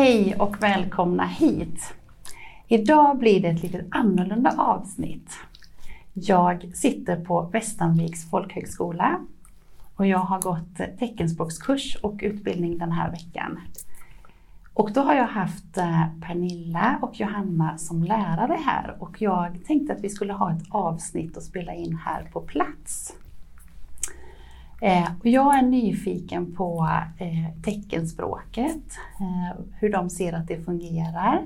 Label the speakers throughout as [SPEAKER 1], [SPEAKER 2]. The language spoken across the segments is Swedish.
[SPEAKER 1] Hej och välkomna hit! Idag blir det ett lite annorlunda avsnitt. Jag sitter på Västanviks folkhögskola och jag har gått teckenspråkskurs och utbildning den här veckan. Och då har jag haft eh, Pernilla och Johanna som lärare här och jag tänkte att vi skulle ha ett avsnitt och spela in här på plats. Eh, jag är nyfiken på eh, teckenspråket, eh, hur de ser att det fungerar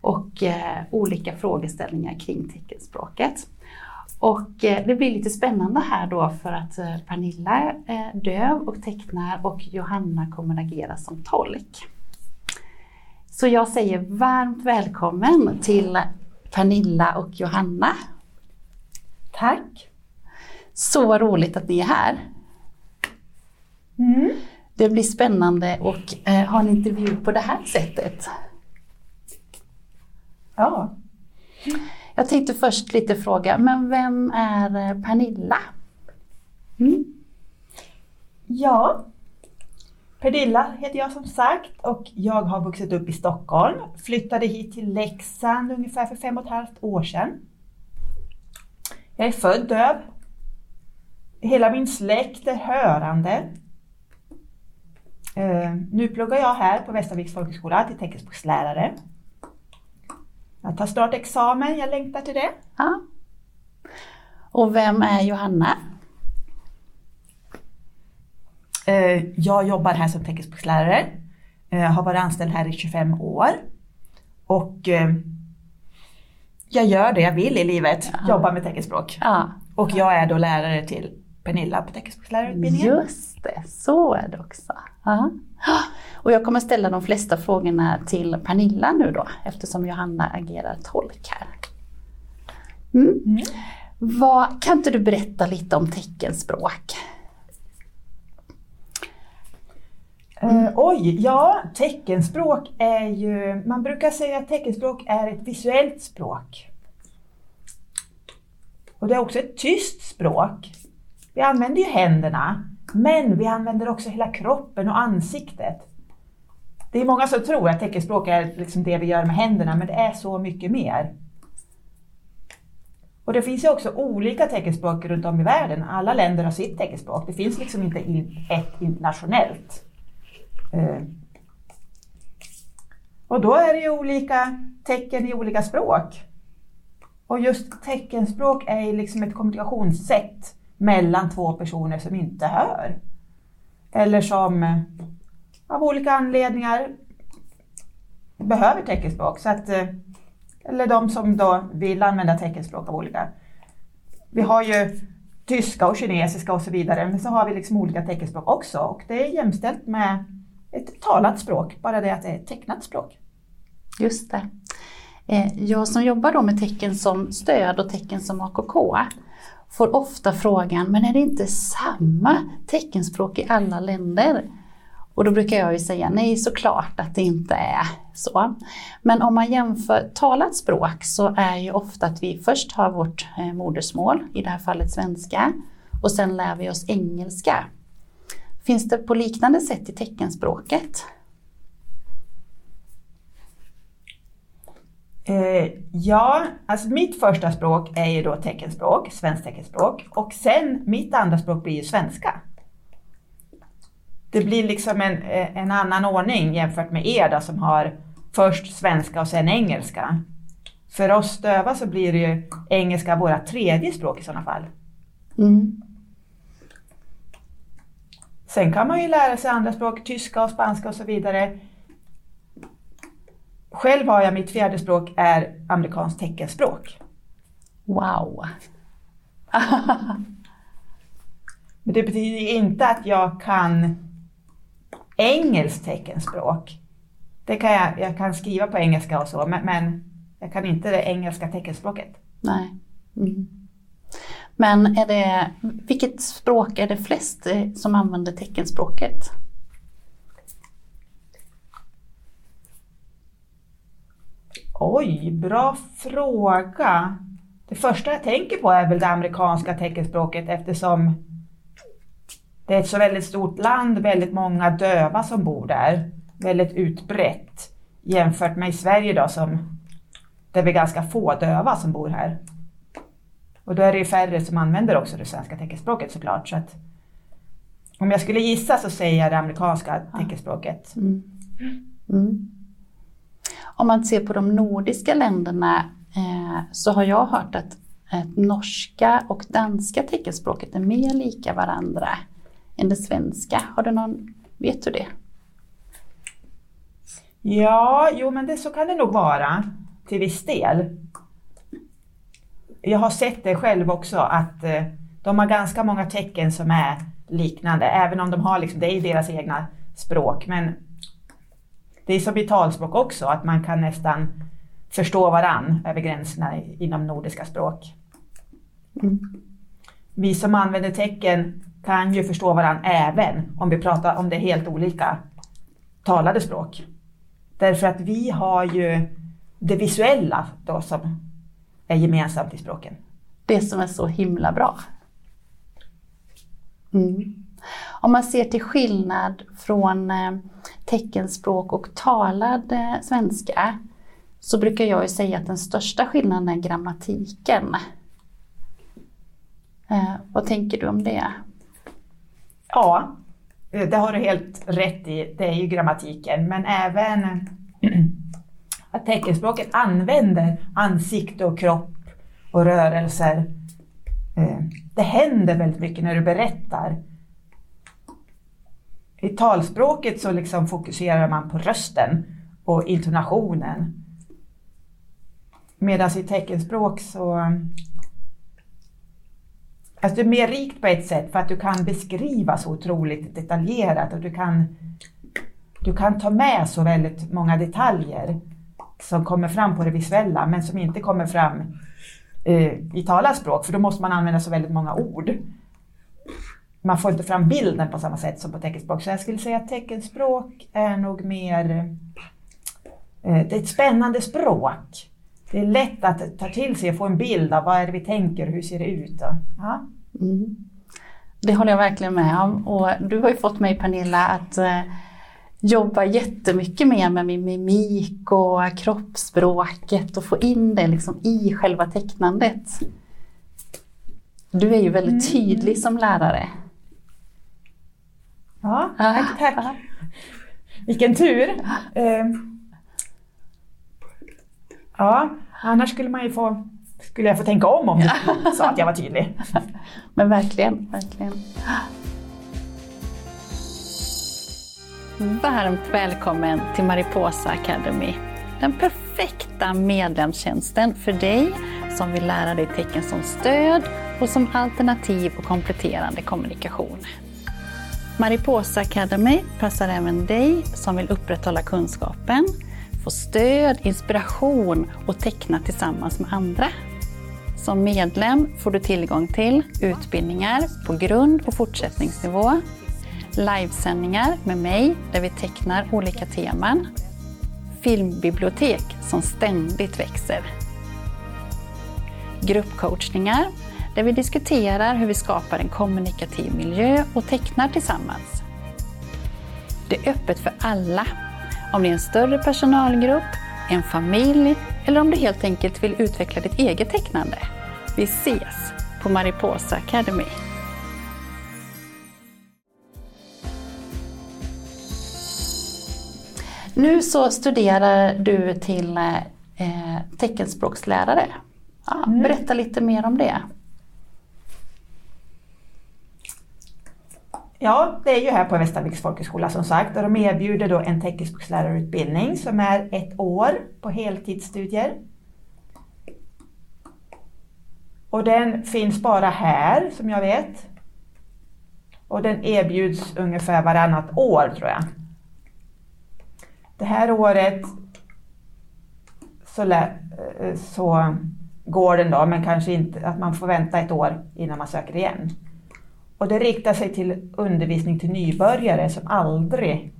[SPEAKER 1] och eh, olika frågeställningar kring teckenspråket. Och eh, det blir lite spännande här då för att Pernilla är döv och tecknar och Johanna kommer agera som tolk. Så jag säger varmt välkommen till Pernilla och Johanna.
[SPEAKER 2] Tack!
[SPEAKER 1] Så roligt att ni är här. Mm. Det blir spännande att eh, ha en intervju på det här sättet.
[SPEAKER 2] Ja.
[SPEAKER 1] Jag tänkte först lite fråga, men vem är eh, Pernilla?
[SPEAKER 2] Mm. Ja, Pernilla heter jag som sagt och jag har vuxit upp i Stockholm. Flyttade hit till Leksand ungefär för fem och ett halvt år sedan. Jag är född döv. Hela min släkt är hörande. Uh, nu pluggar jag här på Västerviks folkhögskola till teckenspråkslärare. Jag tar snart examen, jag längtar till det.
[SPEAKER 1] Ja. Och vem är Johanna?
[SPEAKER 2] Eh, jag jobbar här som teckenspråkslärare. Jag eh, har varit anställd här i 25 år. Och eh, jag gör det jag vill i livet, ja. jobbar med teckenspråk. Ja. Och jag är då lärare till Pernilla på teckenspråkslärarutbildningen.
[SPEAKER 1] Just det, så är det också. Ja. Och jag kommer ställa de flesta frågorna till Pernilla nu då eftersom Johanna agerar tolk här. Mm. Mm. Vad, kan inte du berätta lite om teckenspråk?
[SPEAKER 2] Uh, oj, ja, teckenspråk är ju, man brukar säga att teckenspråk är ett visuellt språk. Och det är också ett tyst språk. Vi använder ju händerna, men vi använder också hela kroppen och ansiktet. Det är många som tror att teckenspråk är liksom det vi gör med händerna, men det är så mycket mer. Och det finns ju också olika teckenspråk runt om i världen. Alla länder har sitt teckenspråk. Det finns liksom inte ett internationellt. Eh. Och då är det ju olika tecken i olika språk. Och just teckenspråk är liksom ett kommunikationssätt mellan två personer som inte hör. Eller som eh, av olika anledningar behöver teckenspråk. Så att, eh, eller de som då vill använda teckenspråk av olika. Vi har ju tyska och kinesiska och så vidare, men så har vi liksom olika teckenspråk också och det är jämställt med ett talat språk, bara det att det är ett tecknat språk.
[SPEAKER 1] Just det. Eh, jag som jobbar då med tecken som stöd och tecken som AKK får ofta frågan, men är det inte samma teckenspråk i alla länder? Och då brukar jag ju säga nej, såklart att det inte är så. Men om man jämför talat språk så är ju ofta att vi först har vårt eh, modersmål, i det här fallet svenska, och sen lär vi oss engelska. Finns det på liknande sätt i teckenspråket?
[SPEAKER 2] Eh, ja, alltså mitt första språk är ju då teckenspråk, svenskt teckenspråk och sen mitt andra språk blir ju svenska. Det blir liksom en, eh, en annan ordning jämfört med er då, som har först svenska och sen engelska. För oss döva så blir det ju engelska våra tredje språk i sådana fall. Mm. Sen kan man ju lära sig andra språk, tyska och spanska och så vidare. Själv har jag mitt fjärde språk är amerikanskt teckenspråk.
[SPEAKER 1] Wow!
[SPEAKER 2] Men det betyder inte att jag kan engelskt teckenspråk. Det kan jag, jag kan skriva på engelska och så, men, men jag kan inte det engelska teckenspråket.
[SPEAKER 1] Nej. Mm. Men är det, vilket språk är det flest som använder teckenspråket?
[SPEAKER 2] Oj, bra fråga. Det första jag tänker på är väl det amerikanska teckenspråket eftersom det är ett så väldigt stort land, väldigt många döva som bor där. Väldigt utbrett jämfört med i Sverige då som det är ganska få döva som bor här. Och då är det ju färre som använder också det svenska teckenspråket såklart. Så att, om jag skulle gissa så säger jag det amerikanska teckenspråket. Mm. Mm.
[SPEAKER 1] Om man ser på de nordiska länderna eh, så har jag hört att, norska och danska teckenspråket är mer lika varandra än det svenska. Har du någon, vet du det?
[SPEAKER 2] Ja, jo men det, så kan det nog vara till viss del. Jag har sett det själv också att eh, de har ganska många tecken som är liknande, även om de har liksom, det är deras egna språk. Men det är som i talspråk också, att man kan nästan förstå varann över gränserna inom nordiska språk. Mm. Vi som använder tecken kan ju förstå varann även om vi pratar om det helt olika talade språk. Därför att vi har ju det visuella då som är gemensamt i språken.
[SPEAKER 1] Det som är så himla bra. Mm. Om man ser till skillnad från eh, teckenspråk och talad eh, svenska så brukar jag ju säga att den största skillnaden är grammatiken. Eh, vad tänker du om det?
[SPEAKER 2] Ja, eh, det har du helt rätt i. Det är ju grammatiken, men även att teckenspråket använder ansikte och kropp och rörelser. Det händer väldigt mycket när du berättar. I talspråket så liksom fokuserar man på rösten och intonationen. Medan i teckenspråk så Alltså det är mer rikt på ett sätt för att du kan beskriva så otroligt detaljerat och du kan, du kan ta med så väldigt många detaljer som kommer fram på det visuella men som inte kommer fram eh, i talat språk för då måste man använda så väldigt många ord. Man får inte fram bilden på samma sätt som på teckenspråk. Så jag skulle säga att teckenspråk är nog mer eh, det är ett spännande språk. Det är lätt att ta till sig och få en bild av vad är det vi tänker, hur ser det ut? Ja. Mm.
[SPEAKER 1] Det håller jag verkligen med om och du har ju fått mig Pernilla att eh, jobba jättemycket mer med min mimik och kroppsspråket och få in det liksom i själva tecknandet. Du är ju väldigt mm. tydlig som lärare.
[SPEAKER 2] Ja, tack, tack. Vilken tur. Uh, ja, annars skulle man ju få skulle jag få tänka om om du sa att jag var tydlig.
[SPEAKER 1] Men verkligen, verkligen. Varmt välkommen till Mariposa Academy. Den perfekta medlemstjänsten för dig som vill lära dig tecken som stöd och som alternativ och kompletterande kommunikation. Mariposa Academy passar även dig som vill upprätthålla kunskapen, få stöd, inspiration och teckna tillsammans med andra. Som medlem får du tillgång till utbildningar på grund och fortsättningsnivå, livesändningar med mig där vi tecknar olika teman, filmbibliotek som ständigt växer, gruppcoachningar där vi diskuterar hur vi skapar en kommunikativ miljö och tecknar tillsammans. Det är öppet för alla, om det är en större personalgrupp, en familj eller om du helt enkelt vill utveckla ditt eget tecknande. Vi ses på Mariposa Academy. Nu så studerar du till eh, teckenspråkslärare. Ja, mm. Berätta lite mer om det.
[SPEAKER 2] Ja, det är ju här på Västerviks folkhögskola som sagt och de erbjuder då en teckenspråkslärarutbildning som är ett år på heltidsstudier. Och den finns bara här som jag vet. Och den erbjuds ungefär varannat år tror jag. Det här året så, eh, så går den då, men kanske inte att man får vänta ett år innan man söker igen. Och det riktar sig till undervisning till nybörjare som aldrig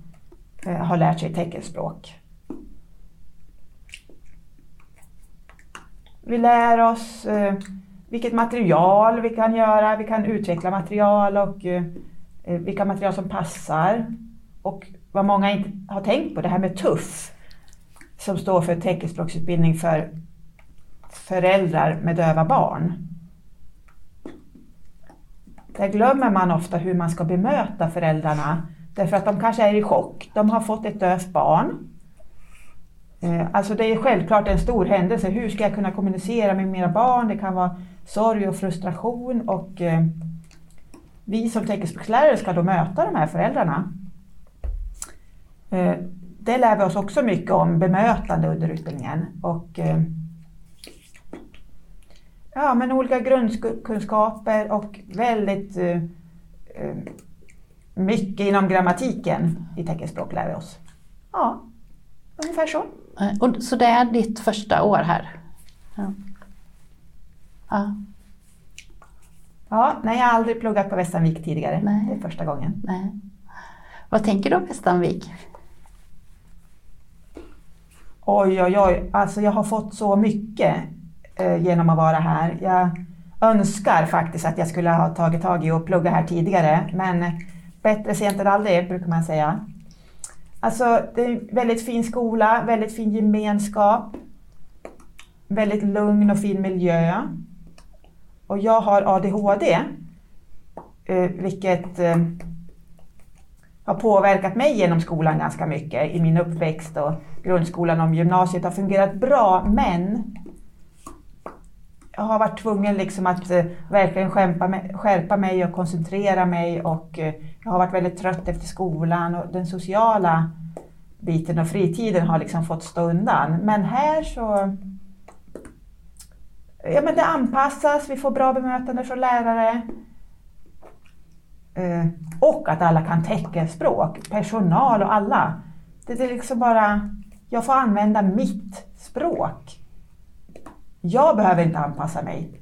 [SPEAKER 2] eh, har lärt sig teckenspråk. Vi lär oss eh, vilket material vi kan göra, vi kan utveckla material och eh, vilka material som passar. Och vad många inte har tänkt på, det här med TUFF som står för teckenspråksutbildning för föräldrar med döva barn. Där glömmer man ofta hur man ska bemöta föräldrarna därför att de kanske är i chock. De har fått ett dövt barn. Eh, alltså det är självklart en stor händelse. Hur ska jag kunna kommunicera med mina barn? Det kan vara sorg och frustration och eh, vi som teckenspråkslärare ska då möta de här föräldrarna. Eh, det lär vi oss också mycket om bemötande under utbildningen. Och, ja, men olika grundkunskaper och väldigt mycket inom grammatiken i teckenspråk lär vi oss. Ja, ungefär så.
[SPEAKER 1] Och, så det är ditt första år här? Ja.
[SPEAKER 2] Ja. Ja, nej, jag har aldrig pluggat på Västanvik tidigare.
[SPEAKER 1] Nej.
[SPEAKER 2] Det är första gången.
[SPEAKER 1] Nej. Vad tänker du om Västanvik?
[SPEAKER 2] Oj, oj, oj. Alltså jag har fått så mycket eh, Eh, genom att vara här. Jag önskar faktiskt att jag skulle ha tagit tag i och plugga här tidigare. Men bättre sent än aldrig, brukar man säga. Alltså, det är en väldigt fin skola, väldigt fin gemenskap. Väldigt lugn och fin miljö. Och jag har ADHD, eh, vilket eh, har påverkat mig genom skolan ganska mycket i min uppväxt och grundskolan och gymnasiet har fungerat bra men har varit tvungen liksom att eh, verkligen skärpa mig, skärpa mig och koncentrera mig och eh, jag har varit väldigt trött efter skolan och den sociala biten och fritiden har liksom fått stå undan. Men här så ja, men det anpassas, vi får bra bemötande från lärare. Eh, och att alla kan teckenspråk, personal och alla. Det är liksom bara, jag får använda mitt språk. Jag behöver inte anpassa mig,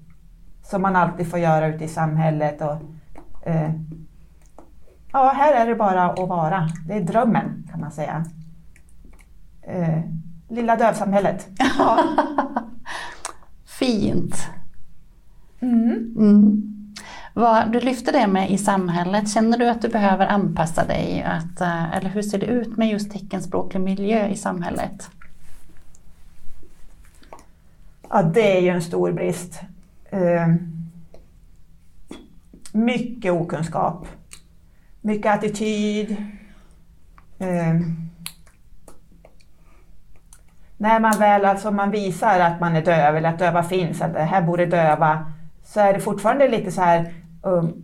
[SPEAKER 2] som man alltid får göra ute i samhället. Och, eh, ja, här är det bara att vara. Det är drömmen kan man säga. Eh, lilla dövsamhället. Ja.
[SPEAKER 1] Fint. Mm. Mm. Vad, du lyfte det med i samhället, känner du att du behöver anpassa dig? Att, eh, eller hur ser det ut med just teckenspråklig miljö i samhället?
[SPEAKER 2] Ja, det är ju en stor brist. Eh, mycket okunskap, mycket attityd. Eh, när man väl alltså man visar att man är döv eller att döva finns, att här bor det döva, så är det fortfarande lite så här um,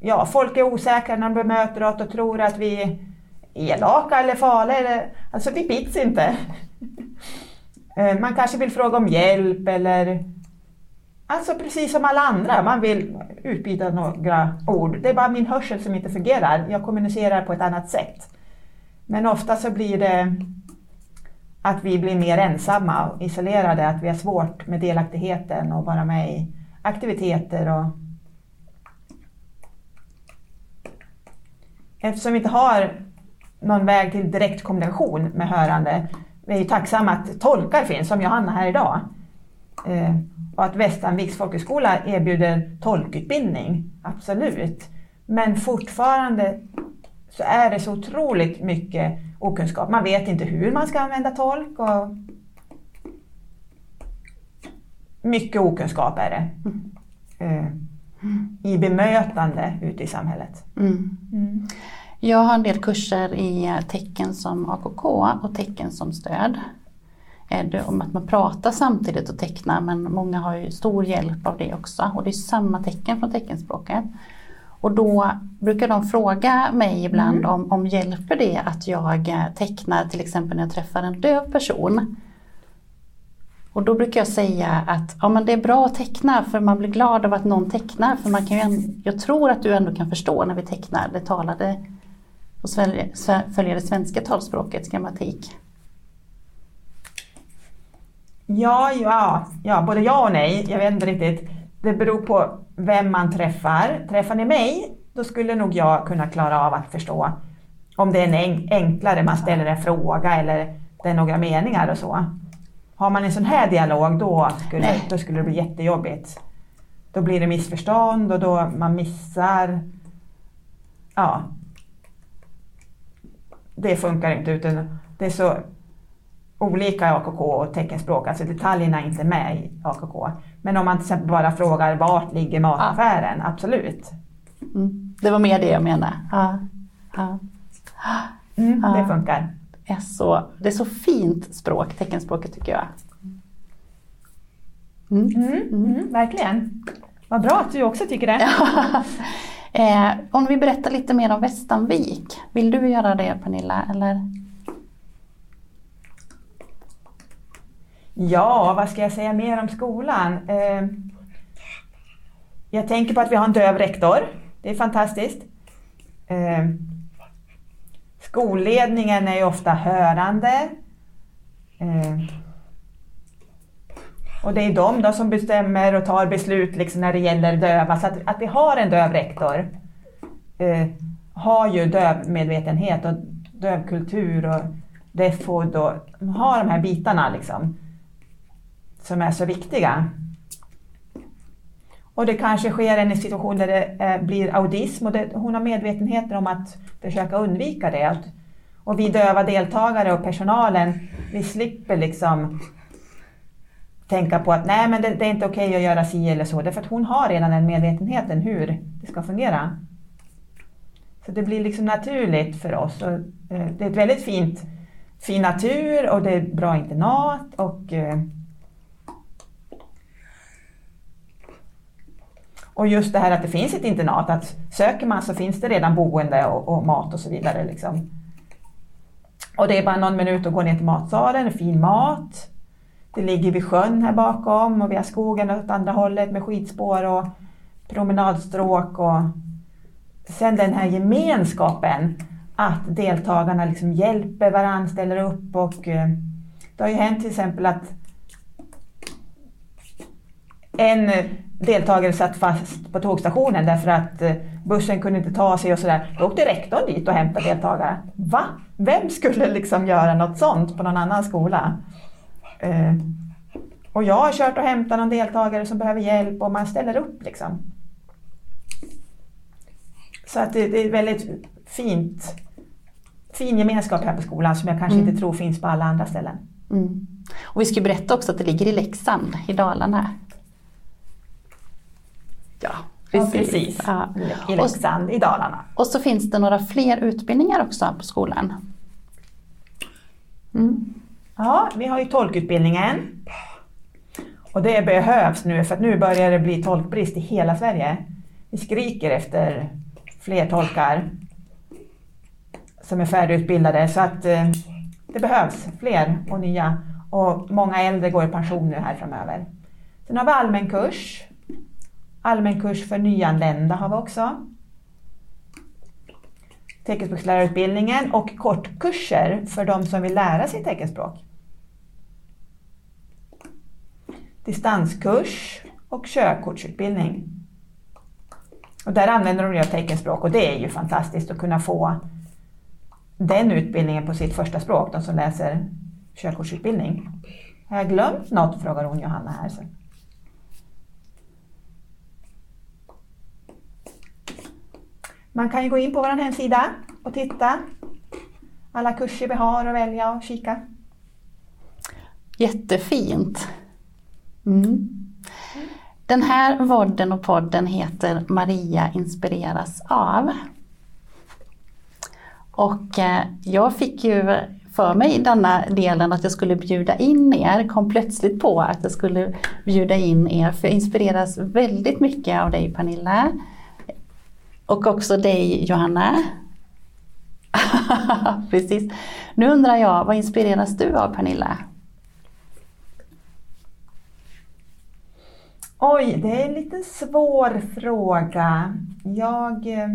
[SPEAKER 2] Ja, folk är osäkra när de bemöter oss och tror att vi är elaka eller farliga. Eller, alltså vi bits inte. Eh, man kanske vill fråga om hjälp eller Alltså precis som alla andra, man vill utbyta några ord. Det är bara min hörsel som inte fungerar. Jag kommunicerar på ett annat sätt. Men ofta så blir det att vi blir mer ensamma och isolerade, att vi har svårt med delaktigheten och vara med i aktiviteter. Och... Eftersom vi inte har någon väg till direkt kommunikation med hörande, vi är tacksamma att tolkar finns, som Johanna här idag. Eh, och att Västanviks folkhögskola erbjuder tolkutbildning, absolut. Men fortfarande så är det så otroligt mycket okunskap. Man vet inte hur man ska använda tolk. Och mycket okunskap är det. Mm. I bemötande ute i samhället. Mm.
[SPEAKER 1] Mm. Jag har en del kurser i tecken som AKK och tecken som stöd. Det om att man pratar samtidigt och tecknar men många har ju stor hjälp av det också och det är samma tecken från teckenspråket. Och då brukar de fråga mig ibland mm. om, om hjälper det att jag tecknar till exempel när jag träffar en döv person. Och då brukar jag säga att ja, men det är bra att teckna för man blir glad av att någon tecknar. För man kan ju, jag tror att du ändå kan förstå när vi tecknar det talade och följa det svenska talspråkets grammatik?
[SPEAKER 2] Ja, ja, ja, både ja och nej. Jag vet inte riktigt. Det beror på vem man träffar. Träffar ni mig, då skulle nog jag kunna klara av att förstå om det är en en- enklare, man ställer en fråga eller det är några meningar och så. Har man en sån här dialog, då skulle,
[SPEAKER 1] Nej.
[SPEAKER 2] då skulle det bli jättejobbigt. Då blir det missförstånd och då man missar... Ja. Det funkar inte utan det är så olika i AKK och teckenspråk, alltså detaljerna är inte med i AKK. Men om man till exempel bara frågar vart ligger mataffären, absolut.
[SPEAKER 1] Mm. Det var mer det jag menade. Ja, ja.
[SPEAKER 2] Mm,
[SPEAKER 1] Ja.
[SPEAKER 2] Det funkar.
[SPEAKER 1] Det, är så, det är så fint språk, teckenspråket tycker jag. Mm.
[SPEAKER 2] Mm, mm, verkligen. Vad bra att du också tycker det.
[SPEAKER 1] eh, om vi berättar lite mer om Västanvik, vill du göra det Pernilla? Eller?
[SPEAKER 2] Ja, vad ska jag säga mer om skolan? Eh, jag tänker på att vi har en döv rektor. Det är fantastiskt. Eh, skolledningen är ju ofta hörande. Eh, och det är de då som bestämmer och tar beslut liksom när det gäller döva. Så att, att vi har en döv rektor eh, har ju dövmedvetenhet och dövkultur och deaffood och har de här bitarna liksom som är så viktiga. Och det kanske sker en situation där det eh, blir audism och det, hon har medvetenheten om att försöka undvika det. Och vi döva deltagare och personalen, vi slipper liksom tänka på att nej men det, det är inte okej att göra si eller så, därför att hon har redan den medvetenheten hur det ska fungera. Så det blir liksom naturligt för oss. Och, eh, det är ett väldigt fint, fin natur och det är bra internat och eh, Och just det här att det finns ett internat, att söker man så finns det redan boende och, och mat och så vidare. Liksom. Och det är bara någon minut att gå ner till matsalen, fin mat. Det ligger vid sjön här bakom och vi har skogen åt andra hållet med skidspår och promenadstråk. Och sen den här gemenskapen, att deltagarna liksom hjälper varandra, ställer upp och eh, det har ju hänt till exempel att en deltagare satt fast på tågstationen därför att eh, bussen kunde inte ta sig och sådär. Då åkte rektorn dit och hämtade deltagare. Va? Vem skulle liksom göra något sånt på någon annan skola? Eh, och jag har kört och hämtat någon deltagare som behöver hjälp och man ställer upp liksom. Så att det, det är väldigt fint, fin gemenskap här på skolan som jag kanske
[SPEAKER 1] Mm.
[SPEAKER 2] inte tror finns på alla andra ställen.
[SPEAKER 1] Mm. Och vi ska berätta också att det ligger i Leksand, i Dalarna. Ja,
[SPEAKER 2] Ja, precis.
[SPEAKER 1] Ja.
[SPEAKER 2] I Leksand i Dalarna.
[SPEAKER 1] Och så finns det några fler utbildningar också på skolan. Mm.
[SPEAKER 2] Ja, vi har ju tolkutbildningen. Och det behövs nu för att nu börjar det bli tolkbrist i hela Sverige. Vi skriker efter fler tolkar som är färdigutbildade så att eh, det behövs fler och nya. Och många äldre går i pension nu här framöver. Sen har vi allmän kurs. Allmän kurs för nyanlända har vi också. Teckenspråkslärarutbildningen och kortkurser för de som vill lära sig teckenspråk. Distanskurs och körkortsutbildning. Och där använder de ju teckenspråk och det är ju fantastiskt att kunna få den utbildningen på sitt första språk, de som läser körkortsutbildning. Har jag glömt något? frågar hon Johanna här. Så. Man kan ju gå in på vår hemsida och titta. Alla kurser vi har att välja och kika.
[SPEAKER 1] Jättefint. Mm. Den här vodden och podden heter Maria inspireras av. Och eh, jag fick ju för mig denna delen att jag skulle bjuda in er, kom plötsligt på att jag skulle bjuda in er för jag inspireras väldigt mycket av dig Pernilla. Och också dig Johanna. Precis. Nu undrar jag, vad inspireras du av Pernilla?
[SPEAKER 2] Oj, det är en liten svår fråga. Jag... eh,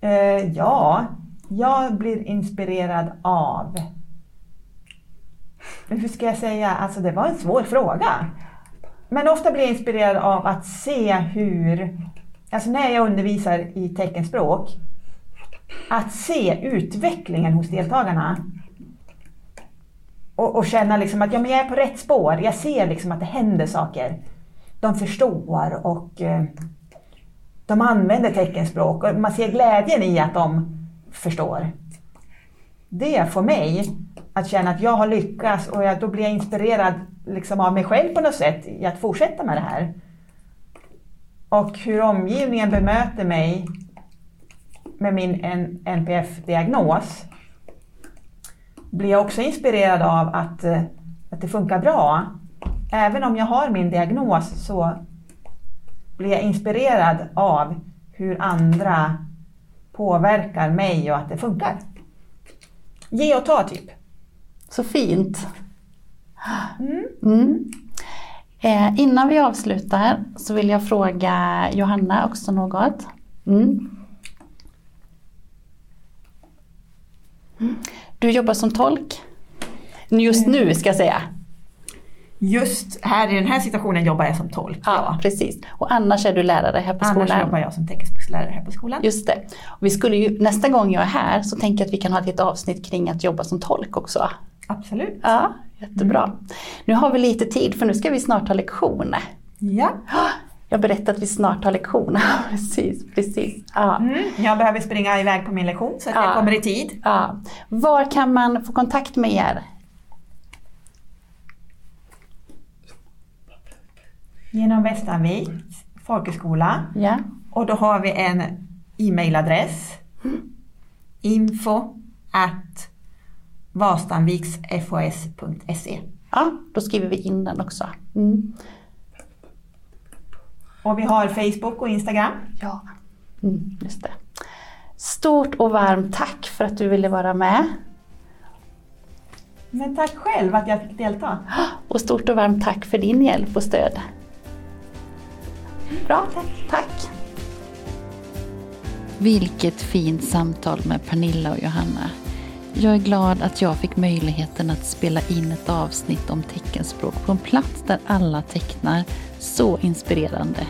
[SPEAKER 2] Eh, ja, jag blir inspirerad av... Men hur ska jag säga? Alltså det var en svår fråga. Men ofta blir jag inspirerad av att se hur... Alltså när jag undervisar i teckenspråk, att se utvecklingen hos deltagarna. Och, och känna liksom att ja, men jag är på rätt spår. Jag ser liksom att det händer saker. De förstår och eh, de använder teckenspråk och man ser glädjen i att de förstår. Det får mig att känna att jag har lyckats och jag, då blir jag inspirerad liksom av mig själv på något sätt i att fortsätta med det här. Och hur omgivningen bemöter mig med min NPF-diagnos blir jag också inspirerad av att, eh, att det funkar bra. Även om jag har min diagnos så blir jag inspirerad av hur andra påverkar mig och att det funkar. Ge och ta typ.
[SPEAKER 1] Så fint. Mm. Eh, innan vi avslutar så vill jag fråga Johanna också något. Mm. Du jobbar som tolk. Just nu ska jag säga.
[SPEAKER 2] Just här i den här situationen jobbar jag som tolk.
[SPEAKER 1] Ja, ja. precis. Och annars är du lärare här på
[SPEAKER 2] annars
[SPEAKER 1] skolan.
[SPEAKER 2] Annars jobbar jag som teckenspråkslärare här på skolan.
[SPEAKER 1] Just det. Och vi skulle ju, nästa gång jag är här så tänker jag att vi kan ha ett helt avsnitt kring att jobba som tolk också.
[SPEAKER 2] Absolut.
[SPEAKER 1] Ja, jättebra. Mm. Nu har vi lite tid för nu ska vi snart ha lektioner.
[SPEAKER 2] Ja.
[SPEAKER 1] Jag berättade att vi snart har lektioner. precis, precis. Ja.
[SPEAKER 2] Mm, jag behöver springa iväg på min lektion så att ja. jag kommer i tid.
[SPEAKER 1] Ja. Var kan man få kontakt med er?
[SPEAKER 2] Genom Västanviks folkhögskola.
[SPEAKER 1] Ja.
[SPEAKER 2] Och då har vi en e-mailadress. Info at vastanviksfos.se
[SPEAKER 1] Ja, då skriver vi in den också. Mm.
[SPEAKER 2] Och vi har Facebook och Instagram.
[SPEAKER 1] Ja, mm, just det. Stort och varmt tack för att du ville vara med.
[SPEAKER 2] Men tack själv att jag fick delta.
[SPEAKER 1] Och stort och varmt tack för din hjälp och stöd. Bra, tack. tack. Vilket fint samtal med Pernilla och Johanna. Jag är glad att jag fick möjligheten att spela in ett avsnitt om teckenspråk på en plats där alla tecknar. Så inspirerande.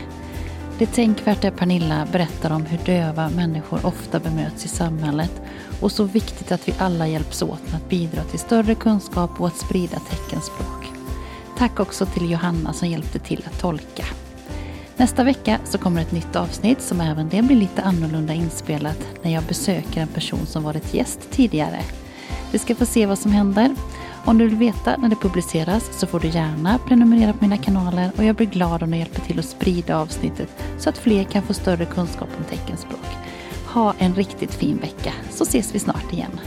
[SPEAKER 1] Det tänkvärda tänkvärt Pernilla berättar om hur döva människor ofta bemöts i samhället och så viktigt att vi alla hjälps åt med att bidra till större kunskap och att sprida teckenspråk. Tack också till Johanna som hjälpte till att tolka. Nästa vecka så kommer ett nytt avsnitt som även det blir lite annorlunda inspelat när jag besöker en person som varit gäst tidigare. Vi ska få se vad som händer. Om du vill veta när det publiceras så får du gärna prenumerera på mina kanaler och jag blir glad om du hjälper till att sprida avsnittet så att fler kan få större kunskap om teckenspråk. Ha en riktigt fin vecka så ses vi snart igen.